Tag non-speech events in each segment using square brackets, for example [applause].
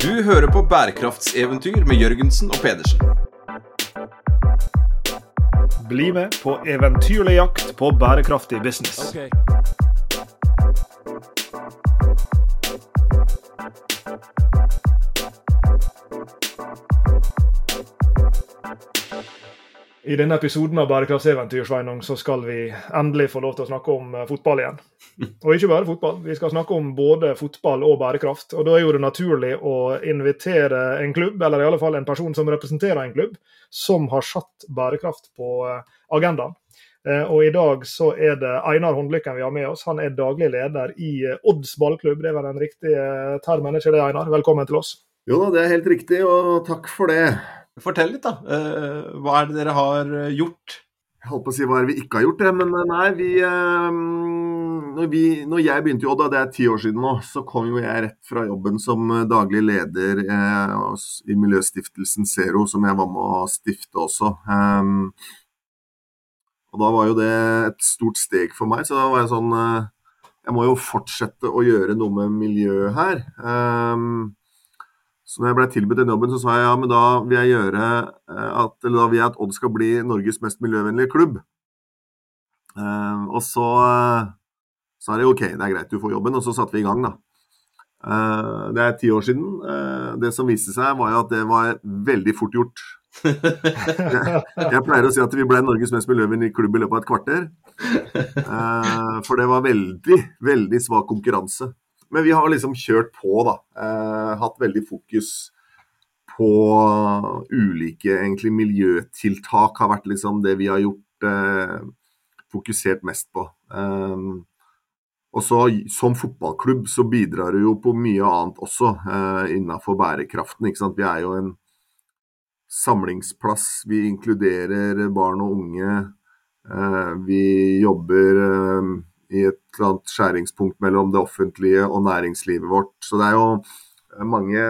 Du hører på bærekraftseventyr med Jørgensen og Pedersen. Bli med på eventyrlig jakt på bærekraftig business. I denne episoden av Bærekraftseventyr Sveinung, så skal vi endelig få lov til å snakke om eh, fotball igjen. [laughs] Og ikke bare fotball, vi skal snakke om både fotball og bærekraft. Og Da er jo det naturlig å invitere en klubb, eller i alle fall en person som representerer en klubb, som har satt bærekraft på eh, agendaen. Eh, Og i dag så er det Einar Håndlykken vi har med oss. Han er daglig leder i Odds ballklubb. Det er vel den riktige termen, ikke det, Einar? Velkommen til oss. Jo da, det er helt riktig, og takk for det. Fortell litt, da. Eh, Hva er det dere har eh, gjort? Jeg holdt på å si hva er det vi ikke har gjort, det, men nei, vi, eh, når, vi Når jeg begynte i Odda, det er ti år siden nå, så kom jo jeg rett fra jobben som daglig leder eh, i Miljøstiftelsen Zero, som jeg var med å stifte også. Um, og da var jo det et stort steg for meg, så da var jeg sånn eh, Jeg må jo fortsette å gjøre noe med miljøet her. Um, så når jeg ble tilbudt den jobben, så sa jeg ja, men da vil jeg gjøre at, eller da vil jeg at Odd skal bli Norges mest miljøvennlige klubb. Uh, og så sa det OK, det er greit, du får jobben. Og så satte vi i gang, da. Uh, det er ti år siden. Uh, det som viste seg, var jo at det var veldig fort gjort. [laughs] jeg, pleier å si at vi ble Norges mest miljøvennlige klubb i løpet av et kvarter. for det var veldig, veldig svak konkurranse. Men vi har liksom kjørt på, da. Eh, hatt veldig fokus på ulike egentlig miljøtiltak. Har vært liksom det vi har gjort eh, fokusert mest på. Eh, og så Som fotballklubb så bidrar det jo på mye annet også eh, innenfor bærekraften. ikke sant? Vi er jo en samlingsplass. Vi inkluderer barn og unge. Eh, vi jobber eh, i et eller annet skjæringspunkt mellom det offentlige og næringslivet vårt. Så det er jo mange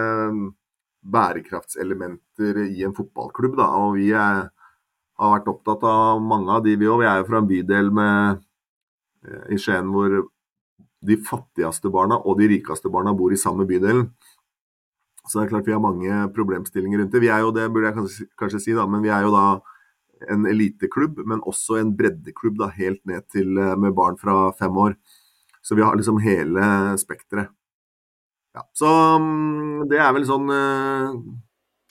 bærekraftselementer i en fotballklubb, da. Og vi er, har vært opptatt av mange av de, vi òg. Vi er jo fra en bydel med, i Skien hvor de fattigste barna og de rikeste barna bor i samme bydelen. Så det er klart vi har mange problemstillinger rundt det. Vi er jo det, burde jeg kanskje, kanskje si, da, men vi er jo da en eliteklubb, men også en breddeklubb da, helt ned til med barn fra fem år. Så vi har liksom hele spekteret. Ja, så det er vel sånn uh...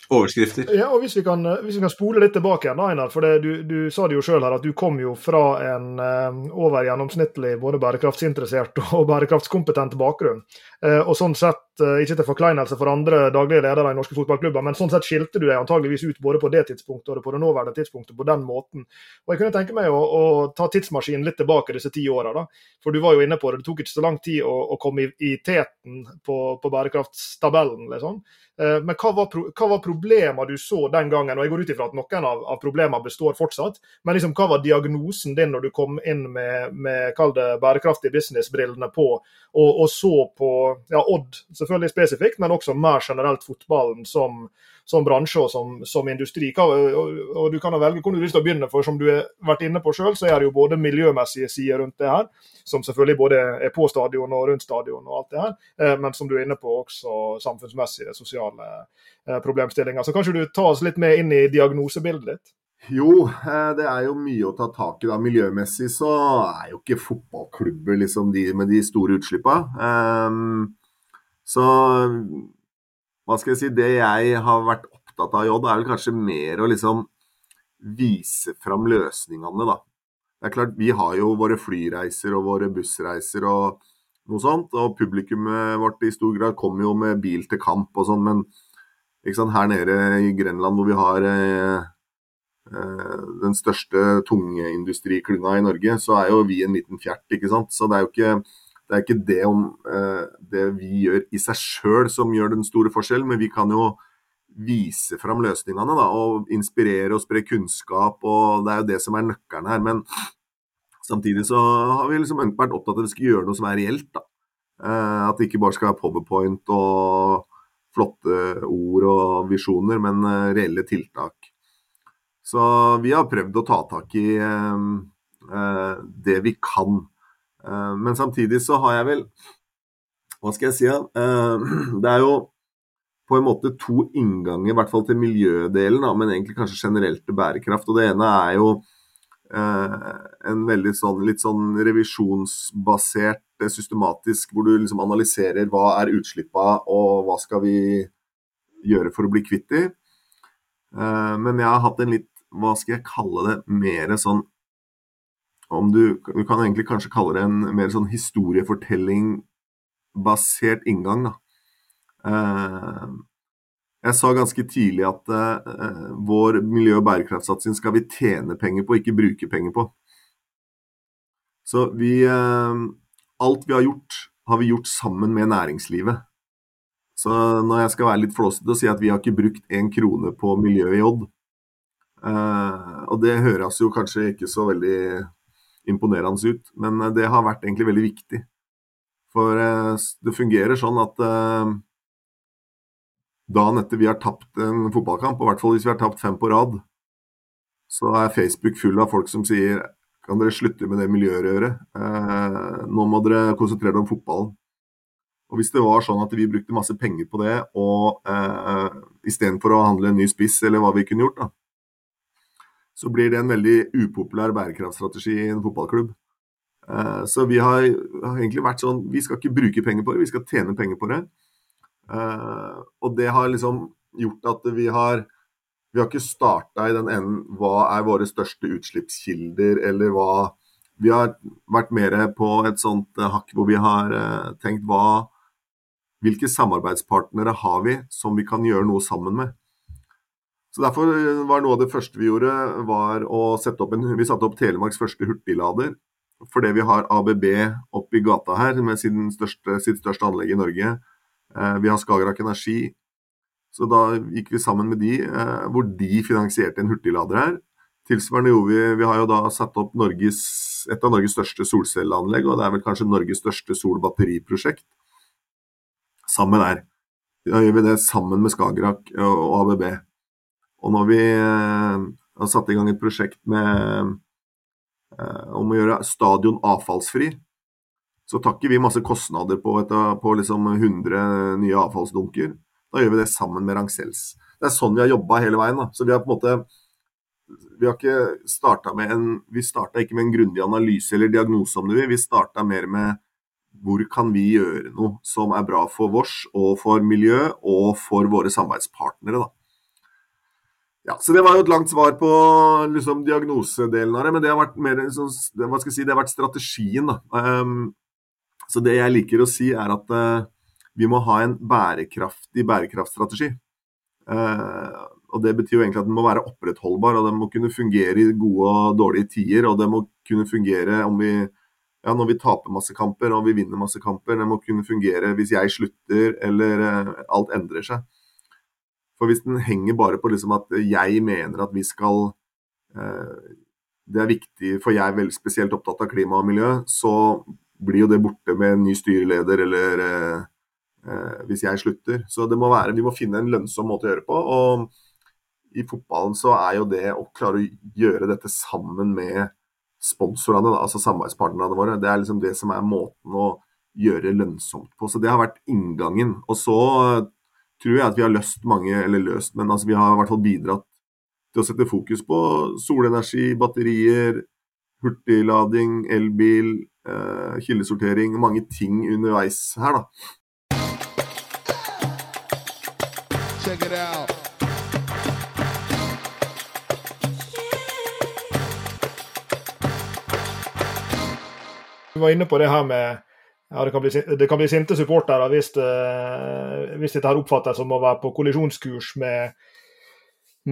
Overskrifter. Ja, og hvis vi kan, hvis vi kan spole litt tilbake igjen, Einar. For det, du, du, sa det jo sjøl her at du kom jo fra en uh, over gjennomsnittlig både bærekraftsinteressert [laughs] og bærekraftskompetent bakgrunn. Uh, og sånn sett, ikke til forkleinelse for andre daglige ledere i norske fotballklubber, men sånn sett skilte du deg antageligvis ut både på det tidspunktet og på det nåværende tidspunktet på den måten. Og jeg kunne tenke meg å, å ta tidsmaskinen litt tilbake disse ti åra, da. For du var jo inne på det, det tok ikke så lang tid å, å komme i, i teten på, på bærekraftstabellen, liksom. Men hva var, hva var problemene du så den gangen? Og jeg går ut ifra at noen av, av problemene består fortsatt. Men liksom, hva var diagnosen din når du kom inn med, med kall det bærekraftig business-brillene på, og, og, så på ja, Odd selvfølgelig spesifikt, men også mer generelt fotballen som, som bransje og som, som industri? Hva, og, og, du kan velge hvor du å begynne, for som du har vært inne på sjøl, så er det jo både miljømessige sider rundt det her, som selvfølgelig både er på stadion og rundt stadion og alt det her, men som du er inne på også samfunnsmessige, sosiale problemstillinger. Så kanskje du tar oss litt med inn i diagnosebildet ditt? Jo, det er jo mye å ta tak i. da. Miljømessig så er jo ikke fotballklubber liksom de med de store utslippene. Um, så hva skal jeg si, det jeg har vært opptatt av i Odd, er vel kanskje mer å liksom vise fram løsningene, da. Det er klart, Vi har jo våre flyreiser og våre bussreiser og noe sånt. Og publikummet vårt i stor grad kommer jo med bil til kamp og sånn, men sant, her nede i Grenland hvor vi har eh, den største tungeindustriklynga i Norge, så er jo vi en liten fjert, ikke sant. Så det er jo ikke det, er ikke det, om, eh, det vi gjør i seg sjøl som gjør den store forskjellen, men vi kan jo vise fram løsningene da, og inspirere og spre kunnskap. og Det er jo det som er nøkkelen her. Men samtidig så har vi liksom vært opptatt av at vi skal gjøre noe som er reelt. da. Eh, at det ikke bare skal være powerpoint og flotte ord og visjoner, men eh, reelle tiltak. Så vi har prøvd å ta tak i det vi kan. Eh, men samtidig så har jeg vel Hva skal jeg si? Eh, [clears throat] det er jo på en måte to innganger, i hvert fall til miljødelen, men egentlig kanskje generelt til bærekraft. Og Det ene er jo eh, en veldig sånn, litt sånn revisjonsbasert, systematisk, hvor du liksom analyserer hva er utslippene og hva skal vi gjøre for å bli kvitt de. Eh, men jeg har hatt en litt, hva skal jeg kalle det, mer sånn om du, du kan egentlig kanskje kalle det en mer sånn historiefortelling basert inngang. Da. Eh, jeg sa ganske tidlig at eh, vår miljø- og bærekraftsatsing skal vi tjene penger på, ikke bruke penger på. Så vi eh, Alt vi har gjort, har vi gjort sammen med næringslivet. Så når jeg skal være litt flåsete og si at vi har ikke brukt én krone på miljøet i Odd, og det høres jo kanskje ikke så veldig imponerende ut, men det har vært egentlig veldig viktig. For eh, det fungerer sånn at eh, dagen etter vi har tapt en fotballkamp, og i hvert fall hvis vi har tapt fem på rad, så er Facebook full av folk som sier kan dere slutte med det miljørøret. Eh, nå må dere konsentrere dere om fotballen. Og Hvis det var sånn at vi brukte masse penger på det, og eh, istedenfor å handle en ny spiss, eller hva vi kunne gjort, da, så blir det en veldig upopulær bærekraftstrategi i en fotballklubb. Eh, så vi har, egentlig vært sånn Vi skal ikke bruke penger på det, vi skal tjene penger på det. Eh, og det har liksom gjort at vi har Vi har ikke starta i den enden hva er våre største utslippskilder, eller hva Vi har vært mer på et sånt eh, hakk hvor vi har tenkt hva Hvilke samarbeidspartnere har vi som vi kan gjøre noe sammen med? Så Derfor var noe av det første vi gjorde, var å sette opp en, vi satte opp Telemarks første hurtiglader fordi vi har ABB oppi gata her med største, sitt største anlegg i Norge. Eh, vi har Skagerrak Energi. Så da gikk vi sammen med de, eh, hvor de finansierte en hurtiglader her. Tilsvarende gjorde vi Vi har jo da satt opp Norges, et av Norges største solcelleanlegg, og det er vel kanskje Norges største solbatteriprosjekt. Sammen der. Da gjør vi det sammen med Skagerrak og ABB. Og når vi eh, har satt i gang et prosjekt med Eh, om å gjøre stadion avfallsfri, så tar ikke vi masse kostnader på, et, på liksom 100 nye avfallsdunker. Da gjør vi det sammen med Rancels. Det er sånn vi har jobba hele veien. Da. Så vi har på en måte vi har ikke starta med en Vi starta ikke med en grundig analyse eller diagnose om det, vi starta mer med hvor kan vi gjøre noe som er bra for vårs og for miljø og for våre samarbeidspartnere. da. Ja, så Det var jo et langt svar på liksom, diagnosedelen av det, men det har vært mer sånn, hva skal jeg si, det har vært strategien. da. Um, så Det jeg liker å si, er at uh, vi må ha en bærekraftig bærekraftstrategi. Uh, og Det betyr jo egentlig at den må være opprettholdbar, og den må kunne fungere i gode og dårlige tider. Og det må kunne fungere om vi, ja, når vi taper masse kamper og vi vinner masse kamper. Det må kunne fungere hvis jeg slutter eller uh, alt endrer seg. For hvis den henger bare på liksom at jeg mener at vi skal eh, Det er viktig, for jeg er veldig spesielt opptatt av klima og miljø, så blir jo det borte med en ny styreleder eller eh, eh, hvis jeg slutter. Så det må være, vi må finne en lønnsom måte å gjøre på. og i fotballen så er jo det å klare å gjøre dette sammen med sponsorene, altså samarbeidspartnerne våre, det er liksom det som er måten å gjøre lønnsomt på. Så det har vært inngangen. Og så tror jeg at vi har løst mange, eller løst, men altså vi har i hvert fall bidratt til å sette fokus på solenergi, batterier, hurtiglading, elbil, eh, kildesortering. Mange ting underveis her, da. Check it out. Du var inne på det her med ja, det kan bli, det kan bli sinte supportere hvis, hvis dette her oppfattes som å være på kollisjonskurs med,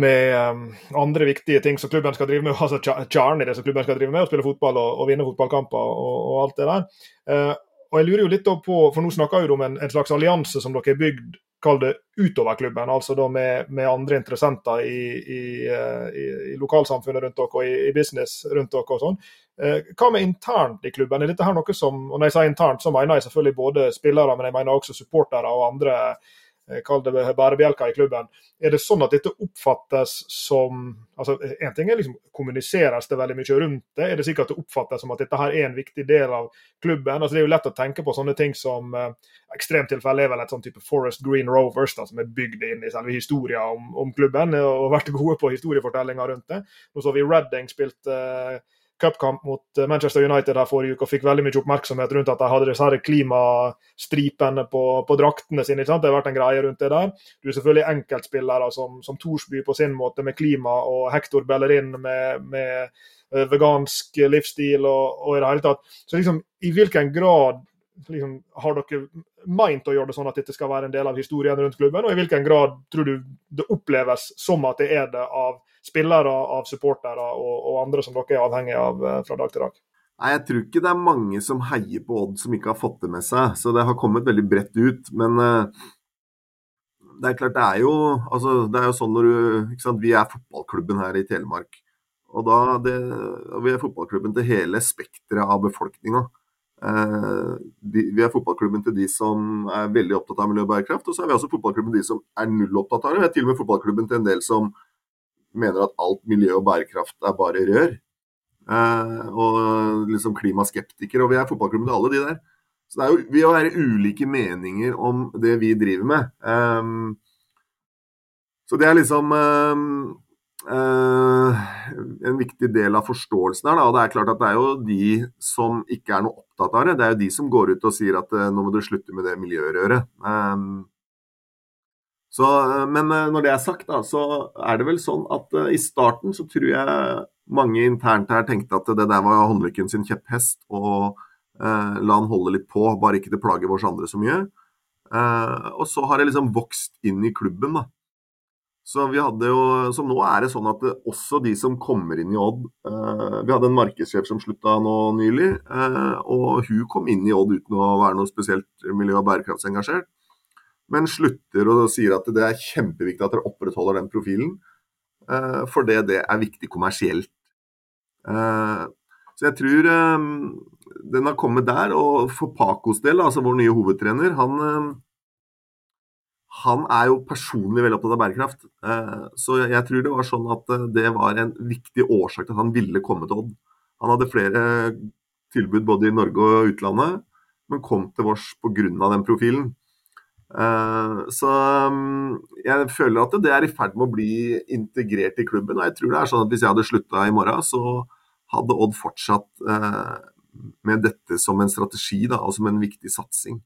med um, andre viktige ting som klubben skal drive med. [laughs] altså Kjernen i det som klubben skal drive med, å spille fotball og, og vinne fotballkamper og, og, alt det der. Uh, og jeg lurer jo litt på, for Nå snakker vi om en, en slags allianse som dere har bygd kall det utover klubben, altså da med, med andre interessenter i, i, eh, i, i, lokalsamfunnet rundt dere og i, business rundt dere og sånn. Eh, hva med internt i klubben? Er dette her noe som og Når jeg sier internt, så mener jeg selvfølgelig både spillere, men jeg mener også supportere og andre kall det bærebjelker i klubben. Er det sånn at dette oppfattes som altså En ting er liksom kommuniseres det veldig mye rundt det. Er det sikkert at det oppfattes som at dette her er en viktig del av klubben? altså Det er jo lett å tenke på sånne ting som eh, Ekstremtilfelle er vel et sånn type Forest Green Rovers da, som er bygd inn i selve historien om, om klubben og vært gode på historiefortellinga rundt det. Nå så vi Redding spilt eh, cupkamp mot eh, Manchester United her forrige uke og fikk veldig mye oppmerksomhet rundt at de hadde disse klimastripene på, på draktene sine. Ikke sant? Det har vært en greie rundt det der. Du er selvfølgelig enkeltspillere som, som Thorsby på sin måte med klima, og Hector Bellerin med, med eh, vegansk livsstil og, og, i det hele tatt. Så liksom, i hvilken grad liksom, har dere meint å gjøre det sånn at dette skal være en del av historien rundt klubben, og i hvilken grad tror du det oppleves som at det er det av spillere, av supportere og, og, andre som dere er avhengig av eh, fra dag til dag? Nei, Jeg tror ikke det er mange som heier på Odd som ikke har fått det med seg. Så det har kommet veldig bredt ut. Men uh, det er klart, det er jo, altså, det er jo sånn når du sant, Vi er fotballklubben her i Telemark. Og da det, Vi er fotballklubben til hele spekteret av befolkninga. Uh, vi er fotballklubben til de som er veldig opptatt av miljø og bærekraft, og så er vi også fotballklubben til de som er null opptatt av det. Vi er til og med fotballklubben til en del som mener at alt miljø og bærekraft er bare rør. Eh, og liksom klimaskeptikere. Og vi er fotballklubben til alle de der. Så det er jo, vi har være ulike meninger om det vi driver med. Um, så det er liksom um, uh, en viktig del av forståelsen her. Da. Og det er klart at det er jo de som ikke er noe opptatt av det. Det er jo de som går ut og sier at uh, nå må du slutte med det miljørøret. Um, så, eh, men eh, når det er sagt, da, så er det vel sånn at uh, i starten så tror jeg mange internt her tenkte at det der var håndlykken sin kjepphest, og uh, la han holde litt på, bare ikke til plage oss andre så mye. Uh, og så har det liksom vokst inn i klubben, da. Så vi hadde jo, så nå er det sånn at det, også de som kommer inn i Odd Vi hadde en markedssjef som slutta nå nylig, og hun kom inn i Odd uten å være noe spesielt miljø- og bærekraftsengasjert men slutter og sier at det er kjempeviktig at dere opprettholder den profilen, uh, fordi det er viktig kommersielt. Uh, så jeg tror um, den har kommet der. Og for Pacos del, altså vår nye hovedtrener, han, um, han er jo personlig veldig opptatt av bærekraft. Uh, så jeg tror det var sånn at det var en viktig årsak til at han ville komme til Odd. Han hadde flere tilbud både i Norge og utlandet, men kom til vårs pga. den profilen. Eh, så mm, jeg føler at det er i ferd med å bli integrert i klubben. Og jeg tror det er sånn at hvis jeg hadde slutta i morgen, så hadde Odd fortsatt eh, med dette som en strategi da, og som en viktig satsing.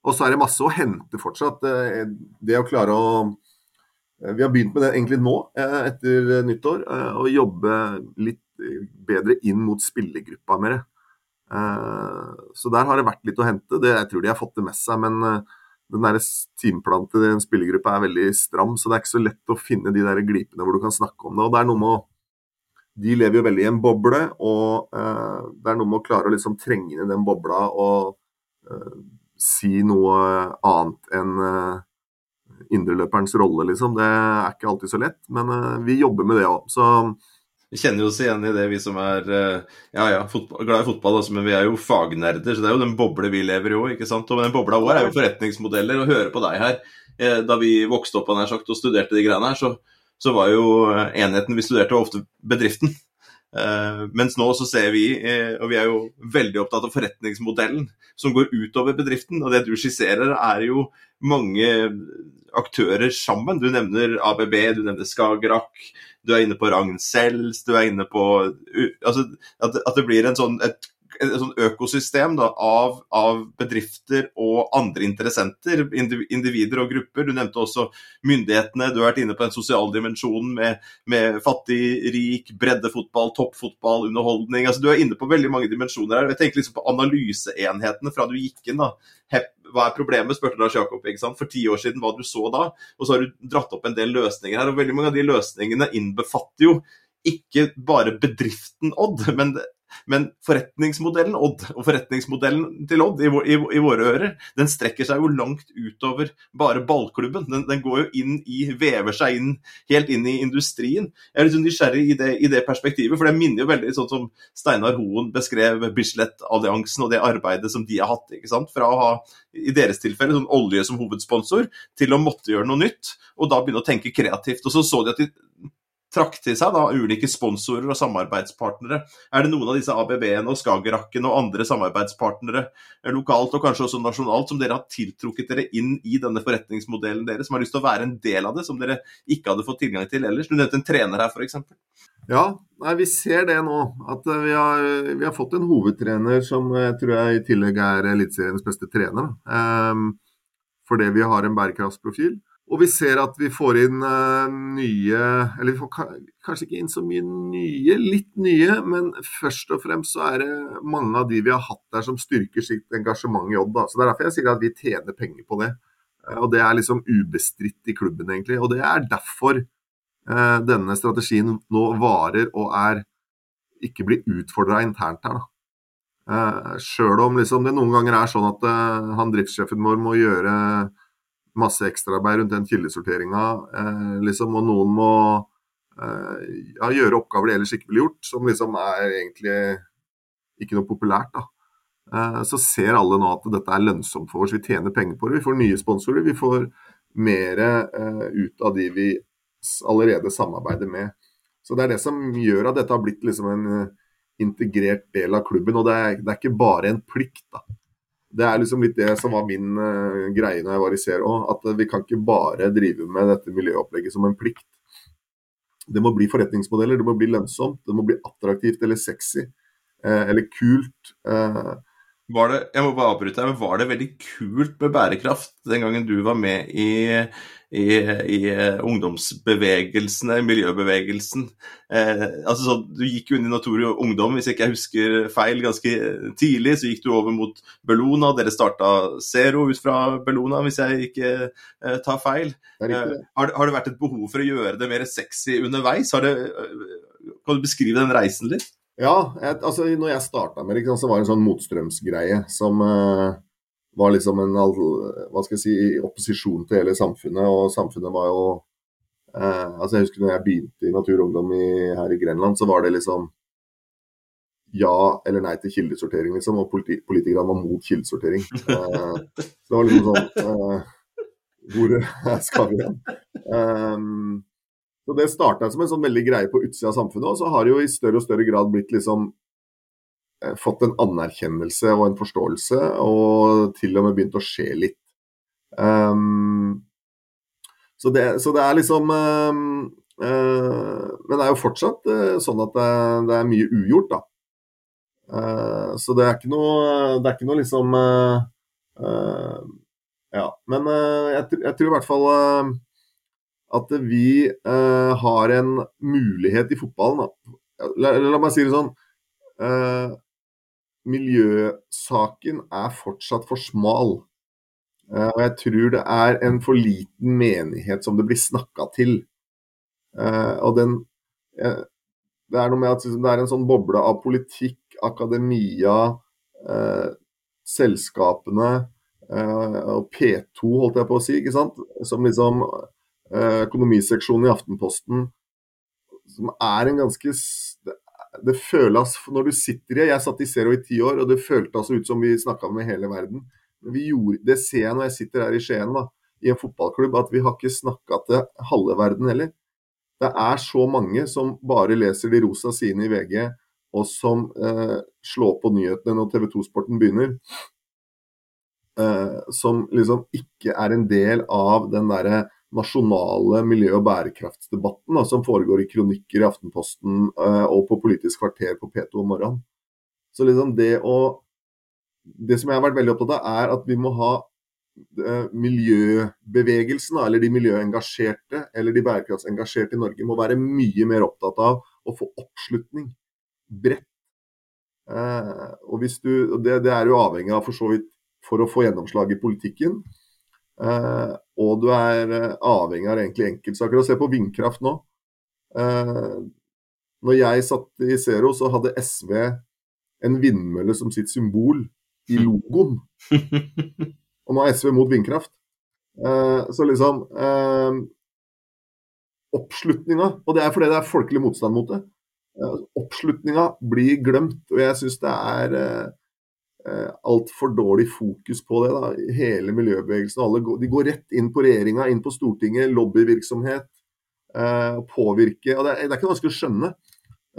Og så er det masse å hente fortsatt. Eh, det å klare å Vi har begynt med det egentlig nå, etter nyttår, å jobbe litt bedre inn mot spillergruppa mer. Så der har det vært litt å hente. Det, jeg tror de har fått det med seg. men den der timeplanen til en spillergruppe er veldig stram, så det er ikke så lett å finne de der glipene hvor du kan snakke om det. og det er noe med å de lever jo veldig i en boble, og eh, det er noe med å klare å liksom trenge inn i den bobla og eh, si noe annet enn eh, indreløperens rolle, liksom. Det er ikke alltid så lett, men vi jobber med det òg. Så vi kjenner oss igjen i det, vi som er eh, ja, ja, fotball, glad i fotball, altså, men vi er jo fagnerder. Så det er jo den boble vi lever i òg. Og den bobla vår er jo forretningsmodeller. Å høre på deg her, eh, da vi vokste opp nær sagt, og studerte de greiene her, så, så var jo eh, enheten vi studerte, ofte bedriften. Uh, mens nå så ser vi, uh, og vi er jo veldig opptatt av forretningsmodellen som går utover bedriften. Og det du skisserer, er jo mange aktører sammen. Du nevner ABB, du nevner Skagerrak, du er inne på Ragn-Sells, du er inne på altså, at, at, det blir en sånn, et, et sånn økosystem da, av, av, bedrifter og andre interessenter, individer og grupper. Du nevnte også myndighetene, du har vært inne på den sosiale dimensjonen med, med fattig, rik, breddefotball, toppfotball, underholdning. Altså, du er inne på veldig mange dimensjoner her. Jeg tenker liksom på analyseenhetene fra du gikk inn. da, hva er problemet, spurte Lars Jakob for ti år siden, hva du så da. Og så har du dratt opp en del løsninger her. og Veldig mange av de løsningene innbefatter jo ikke bare bedriften Odd, men Men forretningsmodellen Odd, og forretningsmodellen til Odd i, i, i våre ører, den strekker seg jo langt utover bare ballklubben. Den, den, går jo inn i, vever seg inn helt inn i industrien. Jeg er litt sånn nysgjerrig i det, i det perspektivet, for det minner jo veldig sånn som Steinar Hoen beskrev Bislett-alliansen og det arbeidet som de har hatt. ikke sant? Fra å ha, i deres tilfelle, sånn olje som hovedsponsor, til å måtte gjøre noe nytt, og da begynne å tenke kreativt. Og så så de at de trakk til seg da, ulike sponsorer og samarbeidspartnere. Er det noen av disse ABB-ene og Skagerrakken og andre samarbeidspartnere eh, lokalt og kanskje også nasjonalt som dere har tiltrukket dere inn i denne forretningsmodellen deres, som har lyst til å være en del av det, som dere ikke hadde fått tilgang til ellers? Du nevnte en trener her, f.eks. Ja, nei, vi ser det nå. At eh, vi har, vi har, fått en hovedtrener som jeg tror jeg i tillegg er Eliteseriens beste trener. Um, fordi vi har en bærekraftsprofil. Og vi ser at vi får inn uh, nye Eller vi får kanskje ikke inn så mye nye, litt nye, men først og fremst så er det mange av de vi har hatt der som styrker sitt engasjement i Odd. Da. Så Det er derfor jeg sier at vi tjener penger på det. Uh, og det er liksom ubestridt i klubben, egentlig. Og det er derfor uh, denne strategien nå varer og er ikke blir utfordra internt her. da. Uh, Sjøl om liksom det noen ganger er sånn at han driftssjefen vår må gjøre masse ekstraarbeid rundt den kildesorteringa, eh, liksom, og noen må eh, ja, gjøre oppgaver de ellers ikke ville gjort, som liksom er egentlig ikke noe populært. da. Eh, så ser alle nå at dette er lønnsomt for oss, vi tjener penger på det. Vi får nye sponsorer, vi får mer eh, ut av de vi allerede samarbeider med. Så Det er det som gjør at dette har blitt liksom en eh, integrert del av klubben. Og det er, det er ikke bare en plikt. da. Det er liksom litt det som var min uh, greie når jeg var i Zero. At uh, vi kan ikke bare drive med dette miljøopplegget som en plikt. Det må bli forretningsmodeller, det må bli lønnsomt, det må bli attraktivt eller sexy. Uh, eller kult. Var det, jeg må bare avbryte deg, men var det veldig kult med bærekraft den gangen du var med i i, i eh, ungdomsbevegelsene, miljøbevegelsen. Eh, altså så, Du gikk jo inn i Natorio Ungdom, hvis jeg ikke husker feil, ganske tidlig. Så gikk du over mot Bellona. Dere starta Zero ut fra Bellona, hvis jeg ikke eh, tar feil. Det eh, har, har, det vært et behov for å gjøre det mer sexy underveis? Det, eh, kan du beskrive den reisen litt? Ja, jeg, altså når jeg starta med det, så var det en sånn motstrømsgreie som uh, var liksom en hva skal jeg si, i opposisjon til hele samfunnet. Og samfunnet var jo uh, altså Jeg husker når jeg begynte i Natur og Ungdom i, her i Grenland, så var det liksom ja eller nei til kildesortering, liksom. Og politi politikerne var mot kildesortering. Uh, [laughs] så det var liksom sånn Hvor [laughs] skal vi hen? Um, så Det starta som en sånn veldig greie på utsida av samfunnet, og så har det jo i større og større grad blitt liksom Eh, fått en anerkjennelse og en forståelse, og til og med begynt å skje litt. Um, så, det, så, det, er liksom um, uh, Men det er jo fortsatt uh, sånn at det, det, er mye ugjort, da. Uh, så det er ikke noe Det er ikke noe liksom Ja. Men jeg, jeg, tror i hvert fall at vi har en mulighet i fotballen. La, la, meg si det sånn miljøsaken er fortsatt for smal. Eh, og jeg tror det er en for liten menighet som det blir snakka til. Uh, og den uh, Det er noe med at liksom, det er en sånn boble av politikk, akademia, selskapene og P2, holdt jeg på å si, ikke sant? som liksom økonomiseksjonen i Aftenposten, som er en ganske det føles Når du sitter i Jeg satt i Zero i ti år, og det føltes ut som vi snakka med hele verden. Men vi gjorde, det ser jeg når jeg sitter her i Skien, da, i en fotballklubb, at vi har ikke snakka til halve verden heller. Det er så mange som bare leser de rosa sidene i VG, og som eh, slår på nyhetene når TV 2-sporten begynner. Eh, som liksom ikke er en del av den derre nasjonale miljø- og bærekraftsdebatten da, som foregår i kronikker i Aftenposten eh, og på Politisk kvarter på P2 om morgenen. Så liksom det å Det som jeg har vært veldig opptatt av, er at vi må ha uh, miljøbevegelsen, eller de miljøengasjerte, eller de bærekraftsengasjerte i Norge, må være mye mer opptatt av å få oppslutning bredt. Eh, og hvis du, det, det er jo avhengig av for så vidt for å få gjennomslag i politikken. Uh, og du er uh, avhengig av egentlig enkeltsaker. Og se på vindkraft nå. Uh, når jeg satt i Zero, så hadde SV en vindmølle som sitt symbol i [laughs] logoen. Og nå er SV mot vindkraft. Eh, så liksom eh, Oppslutninga, og det er fordi det er folkelig motstand mot det, eh, oppslutninga blir glemt. Og jeg syns det er eh, eh altfor dårlig fokus på det. da, Hele miljøbevegelsen. alle går, De går rett inn på regjeringa, inn på Stortinget, lobbyvirksomhet. Eh, påvirke. og det er, det er, ikke vanskelig å skjønne.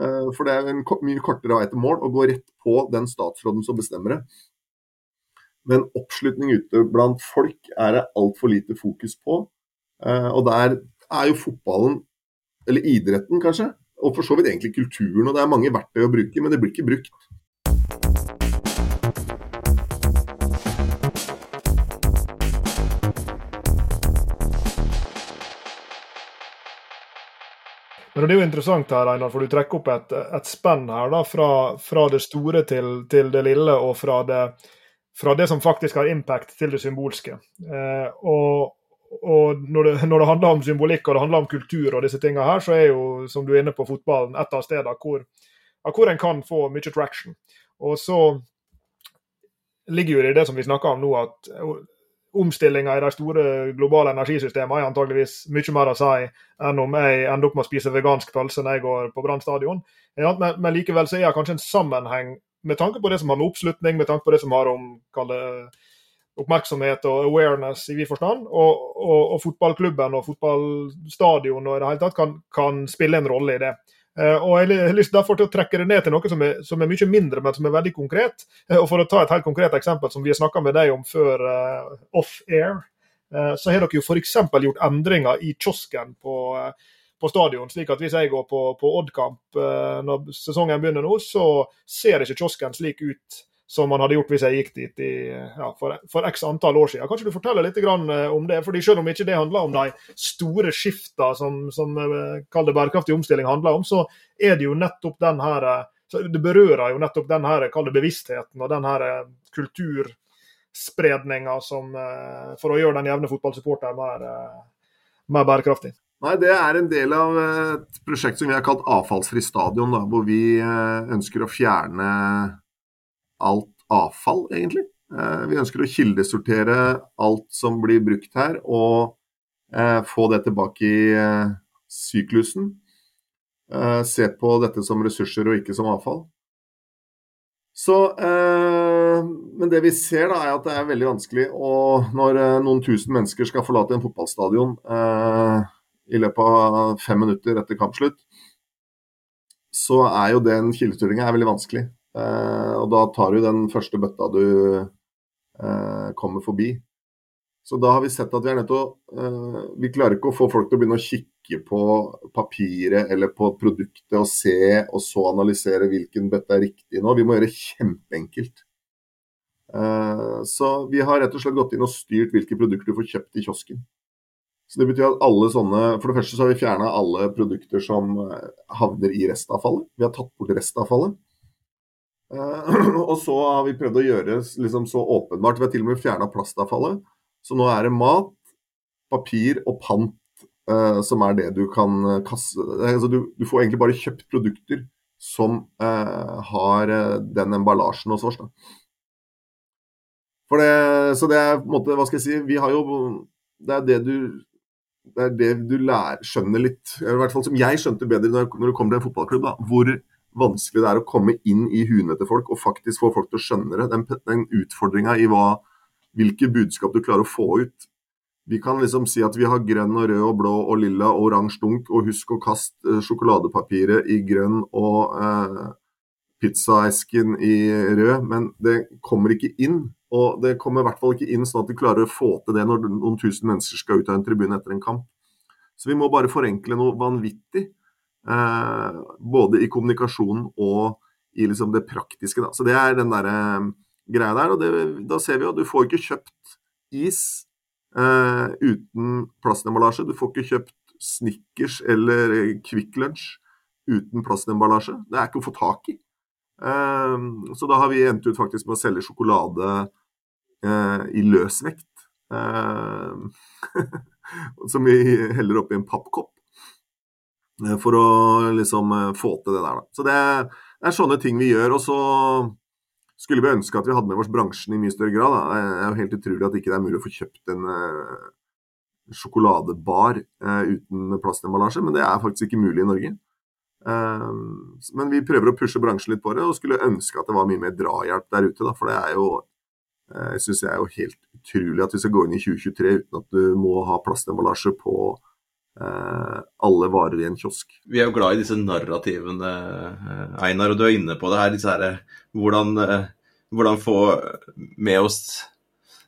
Eh, for det er en mye kortere vei til mål å gå rett på den statsråden som bestemmer det. Men oppslutning ute blant folk er det altfor lite fokus på. Eh, og der er jo fotballen, eller idretten kanskje, og for så vidt egentlig kulturen. Og det er mange verktøy å bruke, men det blir ikke brukt. Men Det er jo interessant her, Einar, for du trekker opp et, et spenn her da, fra, fra det store til, til, det lille, og fra det, fra det som faktisk har impact til det symbolske. Eh, og, og når, det, når, det, handler om symbolikk og det handler om kultur, og disse tingene her, så er jo, som du er inne på, fotballen et av stedene hvor, hvor en kan få mye traction. Og så ligger jo det i det som vi snakker om nå, at omstillinga i de store globale energisystemene er antageligvis mye mer å si enn om jeg ender opp med å spise vegansk pølse når jeg går på Brann stadion. Men, men, likevel så er det kanskje en sammenheng med tanke på det som har med oppslutning, med tanke på det som har om det, oppmerksomhet og awareness i vid forstand, og, og, og, fotballklubben og fotballstadion og i det hele tatt kan, kan spille en rolle i det. Uh, og Jeg har lyst derfor til å trekke det ned til noe som er, som er, mye mindre, men som er veldig konkret. Uh, og For å ta et helt konkret eksempel som vi har snakka med deg om før uh, off-air, så har dere jo f.eks. gjort endringer i kiosken på, på, stadion. slik at Hvis jeg går på, på Odd-kamp når sesongen begynner nå, så ser ikke kiosken slik ut som man hadde gjort hvis jeg gikk dit i, ja, for, for, x antall år siden. Kanskje du forteller litt eh, om det? fordi Selv om ikke det handler om de store skiftene som, som eh, bærekraftig omstilling handler om, så er det jo nettopp den her eh, Det berører jo nettopp den her, bevisstheten og den her kulturspredninga for å gjøre den jevne fotballsupporter mer, mer bærekraftig. Nei, Det er en del av et prosjekt som vi har kalt Avfallsfri stadion, da, hvor vi ønsker å fjerne alt avfall, egentlig. Eh, vi ønsker å kildesortere alt som blir brukt her, og eh, få det tilbake i eh, syklusen. Se på dette som ressurser og ikke som avfall. Så, men det vi ser, da, er at det er veldig vanskelig å, når noen tusen mennesker skal forlate en fotballstadion i løpet av fem minutter etter kampslutt, så er jo den kildestyringa veldig vanskelig. Eh, og da tar du den første bøtta du eh, kommer forbi. Så da har vi sett at vi er nødt til å eh, Vi klarer ikke å få folk til å begynne å kikke på papiret eller på produktet og se, og så analysere hvilken bøtte er riktig nå. Vi må gjøre det kjempeenkelt. Så vi har rett og slett gått inn og styrt hvilke produkter du får kjøpt i kiosken. Så det betyr at alle sånne For det første så har vi fjerna alle produkter som havner i restavfallet. Vi har tatt bort restavfallet. Eh, [clears throat] og så har vi prøvd å gjøre liksom så åpenbart. Vi har til og med fjerna plastavfallet. Så nå er det mat, papir og pant uh, som er det du kan eh, kaste altså, du, du, får egentlig bare kjøpt produkter som har den emballasjen hos oss. Da. For det, så det er på en måte, hva skal jeg si, vi har jo Det er det du det er det du lærer, skjønner litt, i hvert fall som jeg skjønte bedre når, når du kommer til en fotballklubb, da, hvor vanskelig det er å komme inn i huene til folk og faktisk få folk til å skjønne det. Den, den utfordringa i hva, hvilke budskap du klarer å få ut. Vi kan liksom si at vi har grønn og rød og blå og lilla og oransje dunk, og husk å kaste eh, sjokoladepapiret i grønn og eh, pizzaesken i rød, men det kommer ikke inn. Og det kommer i hvert fall ikke inn sånn at du klarer å få til det når noen tusen mennesker skal ut av en tribune etter en kamp. Så vi må bare forenkle noe vanvittig. Eh, både i kommunikasjonen og i liksom det praktiske. Da. Så det er den der, eh, greia der. Og det, da ser vi jo at du får ikke kjøpt is eh, uten plastemballasje. Du får ikke kjøpt Snickers eller Kvikk Lunsj uten plastemballasje. Det er ikke å få tak i. Eh, så da har vi endt ut faktisk med å selge sjokolade eh, i løsvekt. Eh, [laughs] som vi heller oppi en pappkopp. Eh, for å liksom eh, få til det der, da. Så det, det er sånne ting vi gjør. Og så skulle vi ønske at vi hadde med oss bransjen i mye større grad. Da. Det er jo helt utrolig at ikke det er mulig å få kjøpt en uh, sjokoladebar uten plastemballasje, men det er faktisk ikke mulig i Norge. Men vi prøver å pushe bransjen litt på det, og skulle ønske at det var mye mer drahjelp der ute. Da, for det er jo jeg synes jeg er jo helt utrolig at vi skal gå inn i 2023 uten at du må ha plastemballasje på alle varer i en kiosk. Vi er jo glad i disse narrativene, Einar, og du er inne på det her. disse her hvordan, eh, hvordan få med oss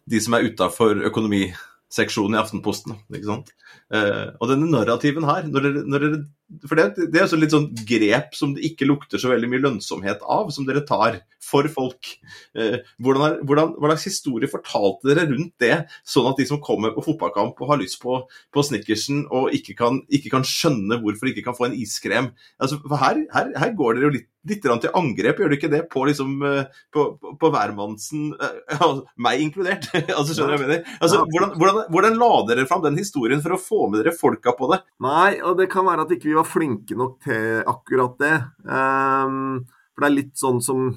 de som er utafor økonomiseksjonen i Aftenposten. ikke sant? Eh, og denne narrativen her, når dere, når dere for det, det er jo litt sånn grep som det ikke lukter så veldig mye lønnsomhet av, som dere tar for folk. Hvordan hvordan, hvordan, hva slags historie fortalte dere rundt det, sånn at de som kommer på fotballkamp og har lyst på, på snickersen og ikke kan, ikke kan, skjønne hvorfor de ikke kan få en iskrem altså, her, her, her går dere jo litt, litt til angrep, gjør dere ikke det, på, liksom, eh, på, på, hvermannsen, uh, meg inkludert? [laughs] altså, skjønner du hva jeg mener? Altså, hvordan, hvordan, hvordan la dere fram den historien for å få med dere folka på det? Nei, og det kan være at ikke vi var flinke nok til akkurat det. Um, for det er litt sånn som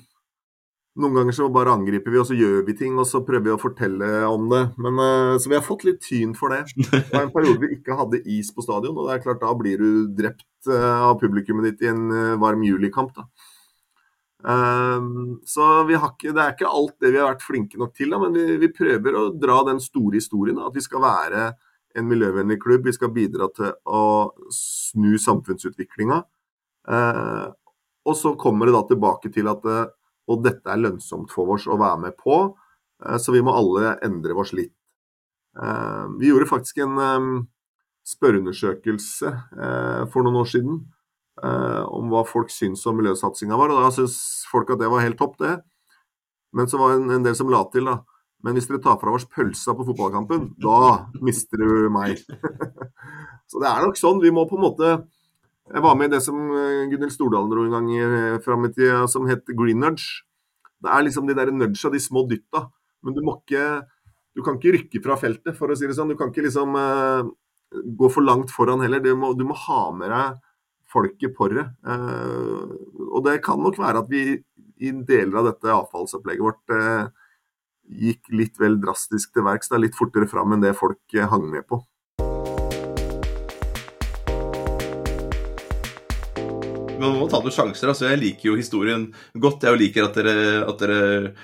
noen ganger så bare angriper vi, og så gjør vi ting, og så prøver vi å fortelle om det. Men, uh, så vi har fått litt tyn for det. Det var en periode vi ikke hadde is på stadion, og det er klart da blir du drept uh, av publikummet ditt i en uh, varm julikamp. da. Um, så ikke, det er ikke alt det vi har vært flinke nok til, da, men vi, vi prøver å dra den store historien. Da, at vi skal være en miljøvennlig klubb. Vi skal bidra til å snu samfunnsutviklinga. Eh, og så kommer det da tilbake til at eh, og dette er lønnsomt for oss å være med på, eh, så vi må alle endre oss litt. Eh, vi gjorde faktisk en eh, spørreundersøkelse eh, for noen år siden om hva folk syns om miljøsatsinga vår, og da syns folk at det var helt topp, det. Men så var det en, en del som la til, da. Men hvis dere tar fra oss pølsa på fotballkampen, da mister du meg. [laughs] så det er nok sånn. Vi må på en måte Jeg var med i det som eh, Gunhild Stordalen dro en gang eh, fram i tida, som het green nudge. Det er liksom de der nudgea, de små dytta. Men du må ikke Du kan ikke rykke fra feltet, for å si det sånn. Du kan ikke liksom uh, gå for langt foran heller. Du må, du må ha med deg folket på det. Og det kan nok være at vi i deler av dette avfallsopplegget vårt gikk litt vel drastisk til verks, litt fortere fram enn det folk eh, hang med på. Man må ta noen sjanser. altså Jeg liker jo historien godt. Jeg liker at dere, at dere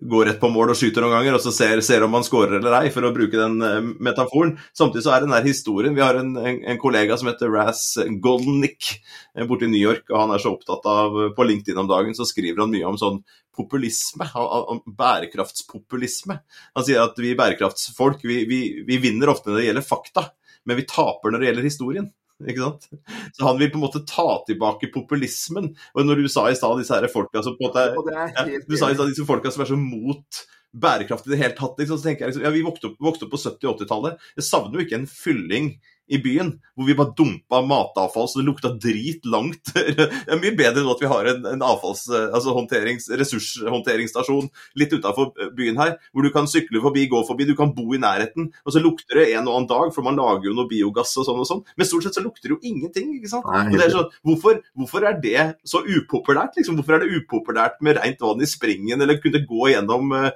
går rett på mål og skyter noen ganger, og så ser, ser om han skårer eller ei, for å bruke den uh, metaforen. Samtidig så er den der historien Vi har en, en, en kollega som heter Raz Golnick uh, borte i New York, og han er så opptatt av På LinkedIn om dagen så skriver han mye om sånn populisme, om bærekraftspopulisme. Han sier at vi bærekraftsfolk vi, vi, vi vinner ofte når det gjelder fakta, men vi taper når det gjelder historien. Ikke sant? Så han vil på en måte ta tilbake populismen. Og når du sa i stad disse her folka som på en måte ja, Du sa i stad disse folka som er så mot bærekraft i det hele tatt, liksom, så tenker jeg liksom, ja, Vi vokste opp, vokste opp på 70- og 80-tallet. Jeg savner jo ikke en fylling i byen, hvor vi bare dumpa matavfall så det lukta drit langt. [laughs] Det er mye bedre nå at vi har en, en avfalls, altså ressurshåndteringsstasjon litt utafor byen her, hvor du kan sykle forbi, gå forbi, du kan bo i nærheten. Og så lukter det en og annen dag, for man lager jo noe biogass og sånn og sånn. Men stort sett så lukter det jo ingenting. ikke sant? Nei, er sånn, hvorfor, hvorfor, er det så upopulært? liksom? Hvorfor er det upopulært med rent vann i springen, eller kunne gå gjennom uh,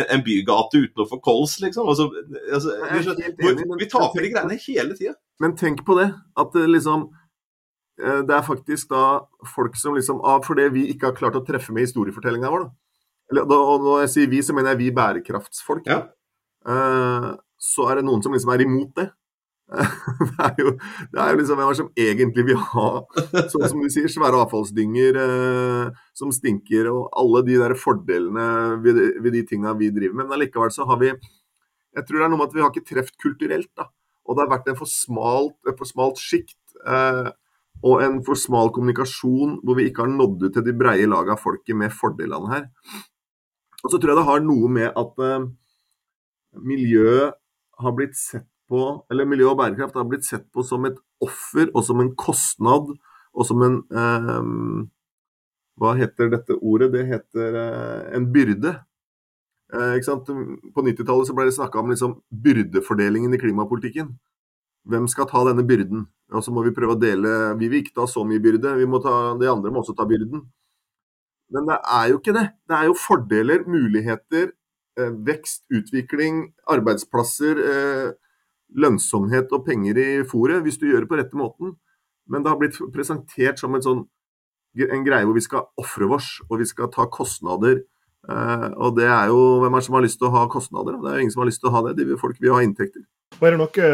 en bygate uten å få kols, liksom? Altså, altså, vi, vi taper de greiene hele tida. Men tenk på det, at det liksom eh, Det er faktisk da folk som liksom av Fordi vi ikke har klart å treffe med historiefortellinga vår, da. Eller, og når jeg sier vi, så mener jeg vi bærekraftsfolk. Ja. Uh, så er det noen som liksom er imot det. [laughs] det er jo, det er jo liksom hvem som egentlig vil ha sånn som du sier, svære avfallsdynger uh, som stinker, og alle de der fordelene ved, ved de tinga vi driver med. Men allikevel så har vi Jeg tror det er noe med at vi har ikke truffet kulturelt, da. Og det har vært en for smalt, for smalt sjikt eh, og en for smal kommunikasjon hvor vi ikke har nådd ut til de breie lag av folket med fordelene her. Og så tror jeg det har noe med at eh, miljø har blitt sett på, eller miljø og bærekraft har blitt sett på som et offer og som en kostnad og som en eh, Hva heter dette ordet? Det heter eh, en byrde. Eh, på 90-tallet ble det snakka om liksom, byrdefordelingen i klimapolitikken. Hvem skal ta denne byrden? Og så må vi prøve å dele Vi vil ikke ta så mye byrde, vi må ta, de andre må også ta byrden. Men det er jo ikke det. Det er jo fordeler, muligheter, eh, vekst, utvikling, arbeidsplasser, eh, lønnsomhet og penger i fòret hvis du gjør det på rette måten. Men det har blitt presentert som en sånn en greie hvor vi skal ofre oss, og vi skal ta kostnader. Eh, og det er jo Hvem er som har lyst til å ha kostnader? Det er jo ingen som har lyst til å ha det. De folk vil ha inntekter. Og er det noe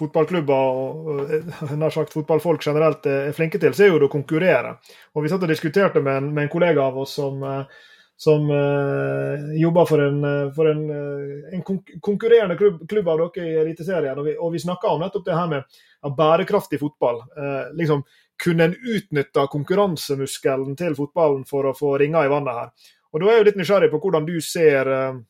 fotballklubber og [laughs] nær sagt fotballfolk generelt er flinke til, så er jo det å konkurrere. Og Vi satt og diskuterte med en, med en kollega av oss som, som uh, jobber for en, for en, en konkurrerende klubb, klubb, av dere i Eliteserien. Og vi, og vi snakka om nettopp det her med ja, bærekraftig fotball. Uh, liksom, kunne en utnytta konkurransemuskelen til fotballen for å få ringer i vannet her? Og Da er jeg jo litt nysgjerrig på hvordan du ser uh,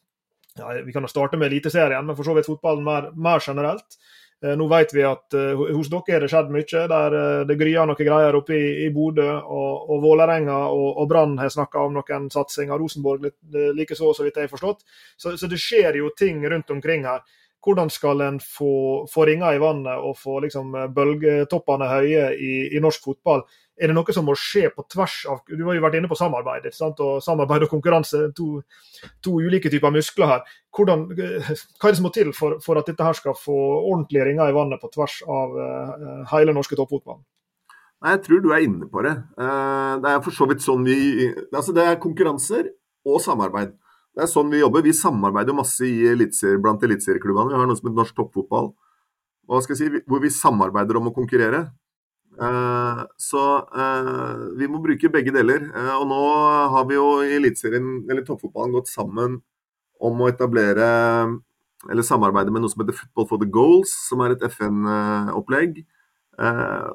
ja, Vi kan jo starte med Eliteserien, men for så vidt fotballen mer, mer generelt. Eh, nå vet vi at uh, hos dere har det skjedd mye. der Det gryer noen greier oppe i, i Bodø. Og, og Vålerenga og, og Brann har snakka om noen satsinger. Rosenborg likeså, så vidt jeg har forstått. Så, så, det skjer jo ting rundt omkring her. Hvordan skal en få, få ringer i vannet og få liksom, bølgetoppene høye i, i norsk fotball? Er det noe som må skje på tvers av Du har jo vært inne på samarbeid. og Samarbeid og konkurranse, to, to ulike typer muskler her. Hvordan, hva er det som må til for, for, at dette her skal få ordentlige ringer i vannet på tvers av uh, hele norske toppfotballen? Nei, Jeg tror du er inne på det. Uh, det er for så vidt sånn vi altså Det er konkurranser og samarbeid. Det er sånn vi jobber. Vi samarbeider masse elitser, blant eliteserieklubbene. Vi har noe som heter norsk toppfotball. Si, hvor vi samarbeider om å konkurrere. Eh, så eh, vi må bruke begge deler. Eh, og nå har vi jo i Eliteserien, eller toppfotballen, gått sammen om å etablere eller samarbeide med noe som heter Football for the Goals, som er et FN-opplegg.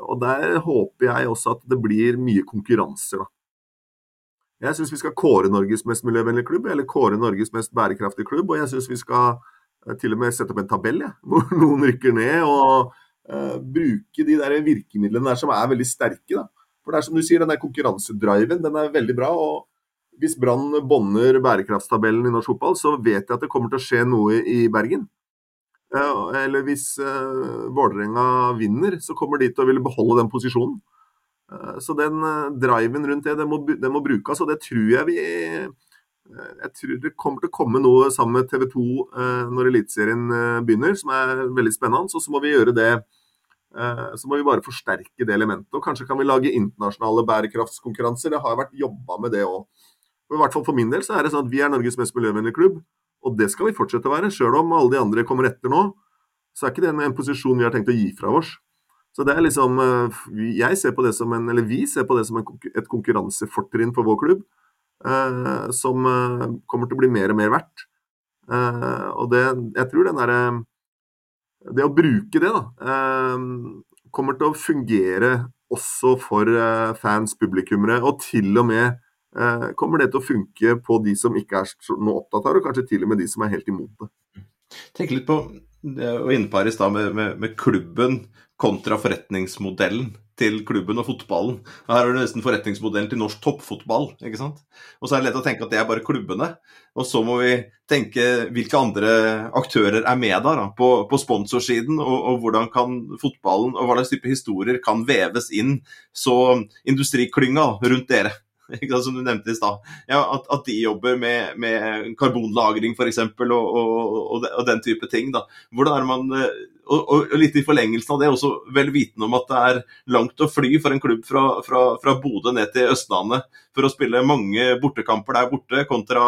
Og der håper jeg også at det blir mye konkurranser, Da. Jeg syns vi skal kåre Norges mest miljøvennlige klubb, eller kåre Norges mest bærekraftige klubb. Og jeg syns vi skal til og med sette opp en tabell, ja, [laughs] hvor noen rykker ned. og uh, bruke de der virkemidlene der som er veldig sterke. Da. For det er som du sier, den der konkurransedriven den er veldig bra. og Hvis Brann bånder bærekraftstabellen i norsk fotball, så vet jeg at det kommer til å skje noe i Bergen. Uh, eller hvis uh, Vålerenga vinner, så kommer de til å ville beholde den posisjonen. Så den driven rundt det, den må, den må brukes, og det tror jeg vi jeg tror det kommer til å komme noe sammen med TV 2 eh, når Eliteserien eh, begynner, som er veldig spennende. Så, så må vi gjøre det eh, Så må vi bare forsterke det elementet. Og kanskje kan vi lage internasjonale bærekraftskonkurranser. Det har vært jobba med det òg. I hvert fall for min del så er det sånn at vi er Norges mest miljøvennlige klubb. Og det skal vi fortsette å være. Sjøl om alle de andre kommer etter nå, så er ikke det en posisjon vi har tenkt å gi fra oss. Så det er liksom Jeg ser på det som en, eller vi ser på det som en, et konkurransefortrinn for vår klubb. Eh, som eh, kommer til å bli mer og mer verdt. Eh, og det, jeg tror den derre Det å bruke det, da, kommer til å fungere også for fans, publikummere, og til og med kommer det til å funke på de som ikke er noe opptatt av det, og kanskje til og med de som er helt imot det. Tenk litt på og inne på i stad med, med, med, klubben kontra forretningsmodellen til klubben og fotballen. Her har du nesten forretningsmodellen til norsk toppfotball. ikke sant? Og så er det lett å tenke at det er bare klubbene. Og så må vi tenke hvilke andre aktører er med der da, på, på sponsorsiden, og, og, hvordan kan fotballen og hva slags type historier kan veves inn så industriklynga rundt dere [laughs] som du nevnte i stad. Ja, at, at, de jobber med, med karbonlagring f.eks. Og, og, og, og den type ting. Da. Hvordan er man eh, og, og, litt i forlengelsen av det, også vel vitende om at det er langt å fly for en klubb fra, fra, fra Bodø ned til Østlandet for å spille mange bortekamper der borte, kontra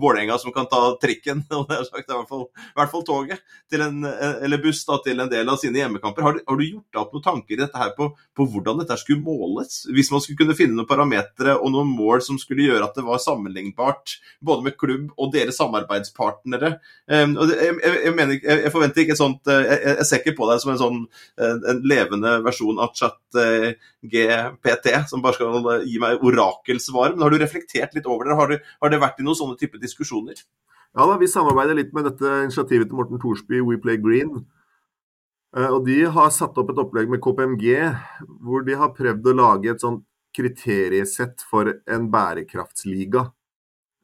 Vålerenga som kan ta trikken, [laughs] sagt, i hvert fall, i hvert fall toget, en, eller buss da, til en del av sine hjemmekamper. Har, har du gjort deg opp noen tanker i dette her på, på, hvordan dette skulle måles? Hvis man skulle kunne finne noen parametere og noen mål som skulle gjøre at det var sammenlignbart både med klubb og deres samarbeidspartnere. Um, jeg, jeg, mener, jeg, forventer ikke et sånt eh, jeg, jeg ser ikke på deg som en sånn eh, en levende versjon av chat eh, GPT, som bare skal eh, gi meg orakelsvar. Men har du reflektert litt over det? Har det, har det vært i noen sånne type diskusjoner? Ja da, Vi samarbeider litt med dette initiativet til Morten Thorsby, We Play Green. Og De har satt opp et opplegg med KPMG hvor de har prøvd å lage et sånt kriteriesett for en bærekraftsliga.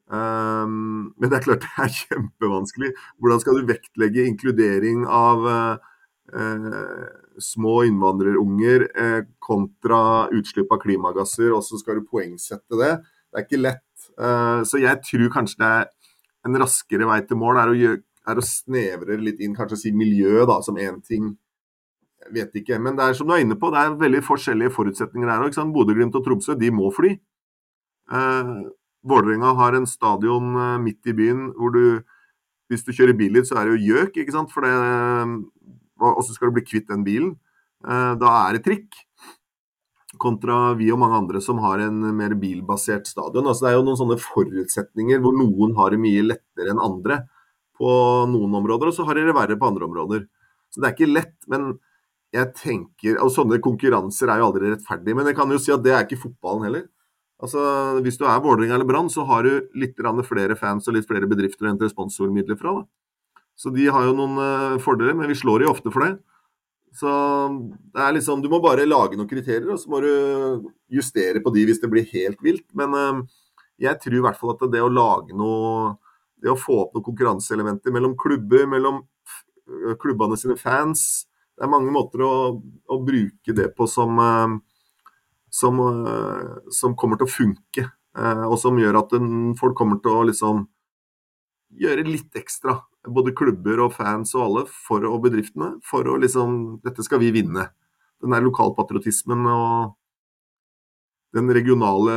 Um, men det er klart det er kjempevanskelig. Hvordan skal du vektlegge inkludering av uh, uh, små innvandrerunger eh, kontra utslipp av klimagasser, og så skal du poengsette det. det er ikke lett. Eh, så jeg tror kanskje det er en raskere vei til mål er å, gjøre, er å snevre litt inn, kanskje si miljø da, som én ting. Jeg vet ikke. Men det er som du er inne på, det er veldig forskjellige forutsetninger der òg. Bodø-Glimt og Tromsø de må fly. Eh, Vålerenga har en stadion uh, midt i byen hvor du Hvis du kjører bil litt, så er det jo gjøk, ikke sant. For det Åssen skal du bli kvitt den bilen? Uh, da er det trikk kontra vi og mange andre som har en mer bilbasert stadion. Altså det er jo noen sånne forutsetninger hvor noen har det mye lettere enn andre på noen områder, og så har de det verre på andre områder. Så det er ikke lett, men jeg tenker Og sånne konkurranser er jo aldri rettferdige, men jeg kan jo si at det er ikke fotballen heller. Altså, Hvis du er Vålerenga eller Brann, så har du litt flere fans og litt flere bedrifter å hente sponsormidler fra. Da. Så de har jo noen uh, fordeler, men vi slår de ofte for det. Så det er liksom, Du må bare lage noen kriterier, og så må du justere på de hvis det blir helt vilt. Men uh, jeg tror i hvert fall at det å lage noe Det å få opp noen konkurranseelementer mellom klubber, mellom klubbene sine fans Det er mange måter å, å bruke det på som, som, som, kommer til å funke. og som gjør at folk kommer til å liksom gjøre litt ekstra både klubber og fans og alle, for, og bedriftene, for å liksom Dette skal vi vinne. Den der lokalpatriotismen og den regionale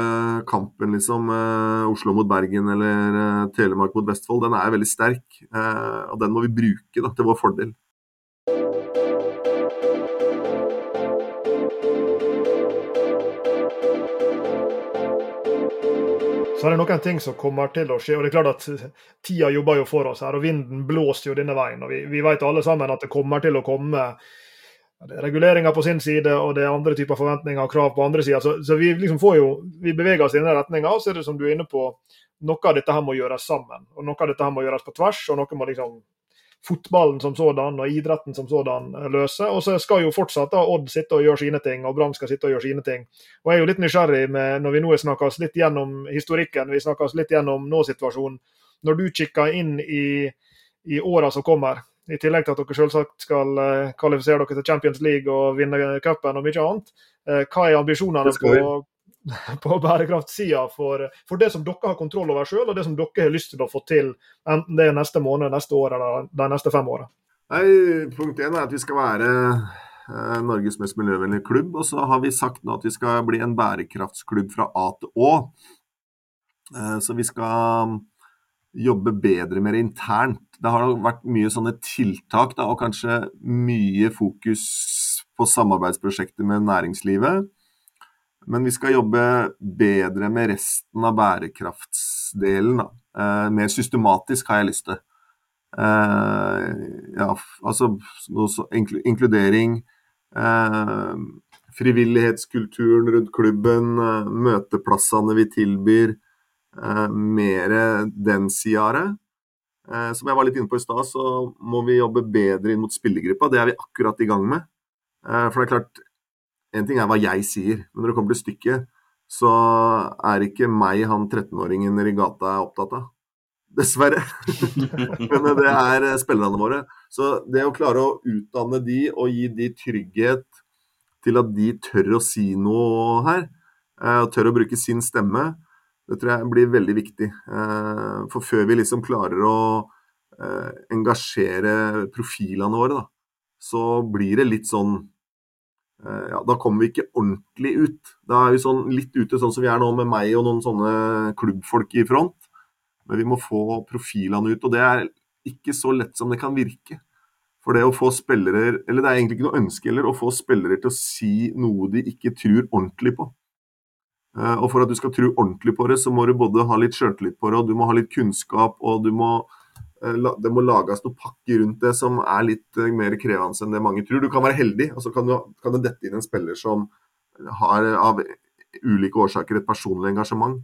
kampen, liksom, eh, Oslo mot Bergen eller eh, Telemark mot Vestfold, den er veldig sterk. Eh, og den må vi bruke da, til vår fordel. Så er det noen ting som kommer til å skje. og det er klart at Tida jobber jo for oss her, og vinden blåser jo denne veien. og Vi, vi vet alle sammen at det kommer til å komme det er reguleringer på sin side, og det er andre typer forventninger og krav på andre sida. Så, så, vi liksom får jo, vi beveger oss i denne retninga. Så er det som du er inne på, noe av dette her må gjøres sammen. Og noe av dette her må gjøres på tvers, og noe må liksom fotballen som sådan og idretten som sådan løse. Og så skal jo fortsatt da Odd sitte og gjøre sine ting, og Brann skal sitte og gjøre sine ting. Og Jeg er jo litt nysgjerrig med, når vi nå snakker oss litt gjennom historikken, vi snakker oss litt gjennom nå-situasjonen. Når du kikker inn i, i åra som kommer, i tillegg til at dere selvsagt skal uh, kvalifisere dere til Champions League og vinne cupen og mye annet, uh, hva er ambisjonene på, på bærekraftsida for, for, det som dere har kontroll over sjøl, og det som dere har lyst til å få til, enten det er neste måned, neste år eller de neste fem åra? Punkt én er at vi skal være eh, Norges mest miljøvennlige klubb. Og så har vi sagt nå at vi skal bli en bærekraftsklubb fra A til Å. Eh, så vi skal jobbe bedre mer internt. Det har vært mye sånne tiltak, da, og kanskje mye fokus på samarbeidsprosjekter med næringslivet. Men vi skal jobbe bedre med resten av bærekraftsdelen. Eh, mer systematisk, har jeg lyst til. Eh, ja, altså så, inkludering. Eh, frivillighetskulturen rundt klubben, eh, møteplassene vi tilbyr. Eh, mer den sida av det. Eh, som jeg var litt inne på i stad, så må vi jobbe bedre inn mot spillergruppa. Det er vi akkurat i gang med. For det er klart, en ting er hva jeg sier, men når det kommer til stykket, så er ikke meg han 13-åringen i gata er opptatt av. Dessverre. [laughs] men det er spillerne våre. Så det å klare å utdanne de og gi de trygghet til at de tør å si noe her, eh, og tør å bruke sin stemme, det tror jeg blir veldig viktig. Eh, for før vi liksom klarer å eh, engasjere profilene våre, da, så blir det litt sånn Eh, ja, da kommer vi ikke ordentlig ut. Da er vi sånn, litt ute sånn som vi er nå med meg og noen sånne klubbfolk i front. Men vi må få profilene ut, og det er ikke så lett som det kan virke. For det å få spillere Eller det er egentlig ikke noe ønske heller å få spillere til å si noe de ikke tror ordentlig på. Eh, og for at du skal tro ordentlig på det, så må du både ha litt sjøltillit på det, og du må ha litt kunnskap, og du må Eh, det må lages noe pakker rundt det som er litt eh, mer krevende enn det mange tror. Du kan være heldig, og så kan, kan det dette inn en spiller som har av ulike årsaker et personlig engasjement.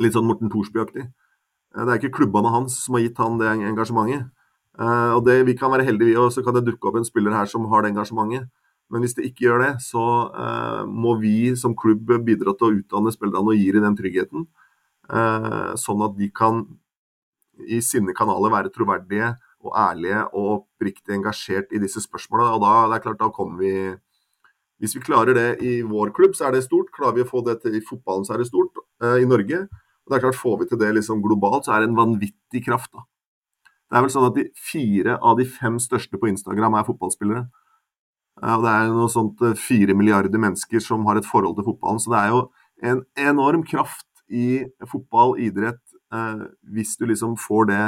Litt sånn Morten Thorsby-aktig. Eh, det er ikke klubbene hans som har gitt han det engasjementet. Og det, Vi kan være heldige, vi òg, så kan det dukke opp en spiller her som har det engasjementet. Men hvis det ikke gjør det, så må vi som klubb bidra til å utdanne spillerne og gi dem den tryggheten. Sånn at de kan i sine kanaler være troverdige og ærlige og oppriktig engasjert i disse spørsmålene. Og da, det er klart, da kommer vi Hvis vi klarer det i vår klubb, så er det stort. Klarer vi å få det til i fotballen, så er det stort. uh, i Norge. Og det er klart Får vi til det liksom globalt, så er det en vanvittig kraft. da. Det er vel sånn at de Fire av de fem største på Instagram er fotballspillere. Uh, og Det er noe sånt fire milliarder mennesker som har et forhold til fotballen. Så det er jo en enorm kraft i fotball, idrett, hvis du liksom får det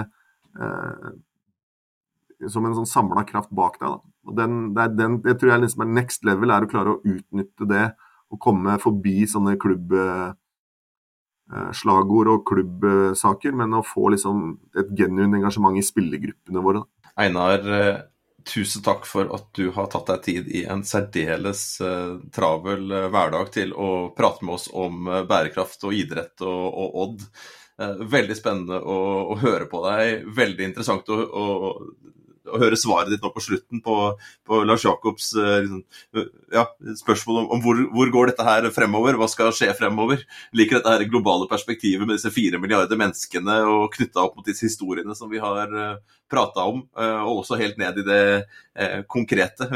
som en sånn samla kraft bak deg. Da. Den, den, det tror jeg liksom er next level, er å klare å utnytte det og komme forbi sånne klubbslagord eh, og klubbsaker, men å få liksom et genuint engasjement i spillergruppene våre. Da. Einar, eh, tusen takk for at du har tatt deg tid i en særdeles travel hverdag til å prate med oss om bærekraft og idrett og, og Odd. Veldig spennende å, å, høre på deg. Veldig interessant å, å å høre svaret ditt nå på slutten på, på Lars Jacobs eh, liksom, eh, ja, spørsmål om, om hvor, hvor, går dette her fremover, hva skal skje fremover. Liker dette her globale perspektivet med disse fire milliarder menneskene og knytta opp mot disse historiene som vi har eh, prata om, og også helt ned i det konkrete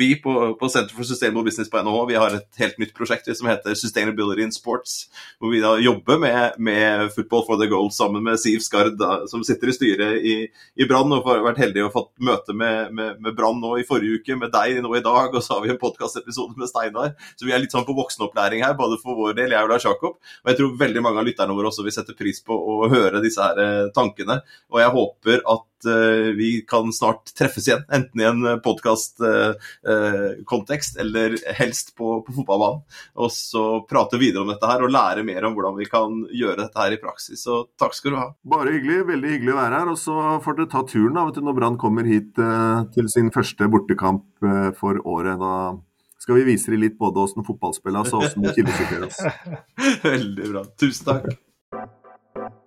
vi på, Center for Sustainable Business på NHH vi har et helt nytt prosjekt som heter Sustainability in Sports. Hvor vi da jobber med, med Football for the Goal sammen med Siv Skard, da, som sitter i styret i, i Brann. Og har vært heldige å fått møte med, med, med Brann nå i forrige uke, med deg nå i dag. Og så har vi en podkastepisode med Steinar. Så vi er litt sånn på voksenopplæring her, både for vår del, jeg og Lars Jakob. Og jeg tror veldig mange av lytterne våre også vil sette pris på å høre disse her eh, tankene. Og jeg håper at uh, vi kan snart treffes igjen, enten i en podkastkontekst uh, uh, eller helst på, på, fotballbanen. Og så prate videre om dette her og lære mer om hvordan vi kan gjøre dette her i praksis. Så takk skal du ha. Bare hyggelig. Veldig hyggelig å være her. Og så får dere ta turen da, vet du, når Brann kommer hit til sin første bortekamp for året. da skal vi vise dem litt både åssen fotball spilles og åssen kildesorterer oss. [laughs] Veldig bra. Tusen takk.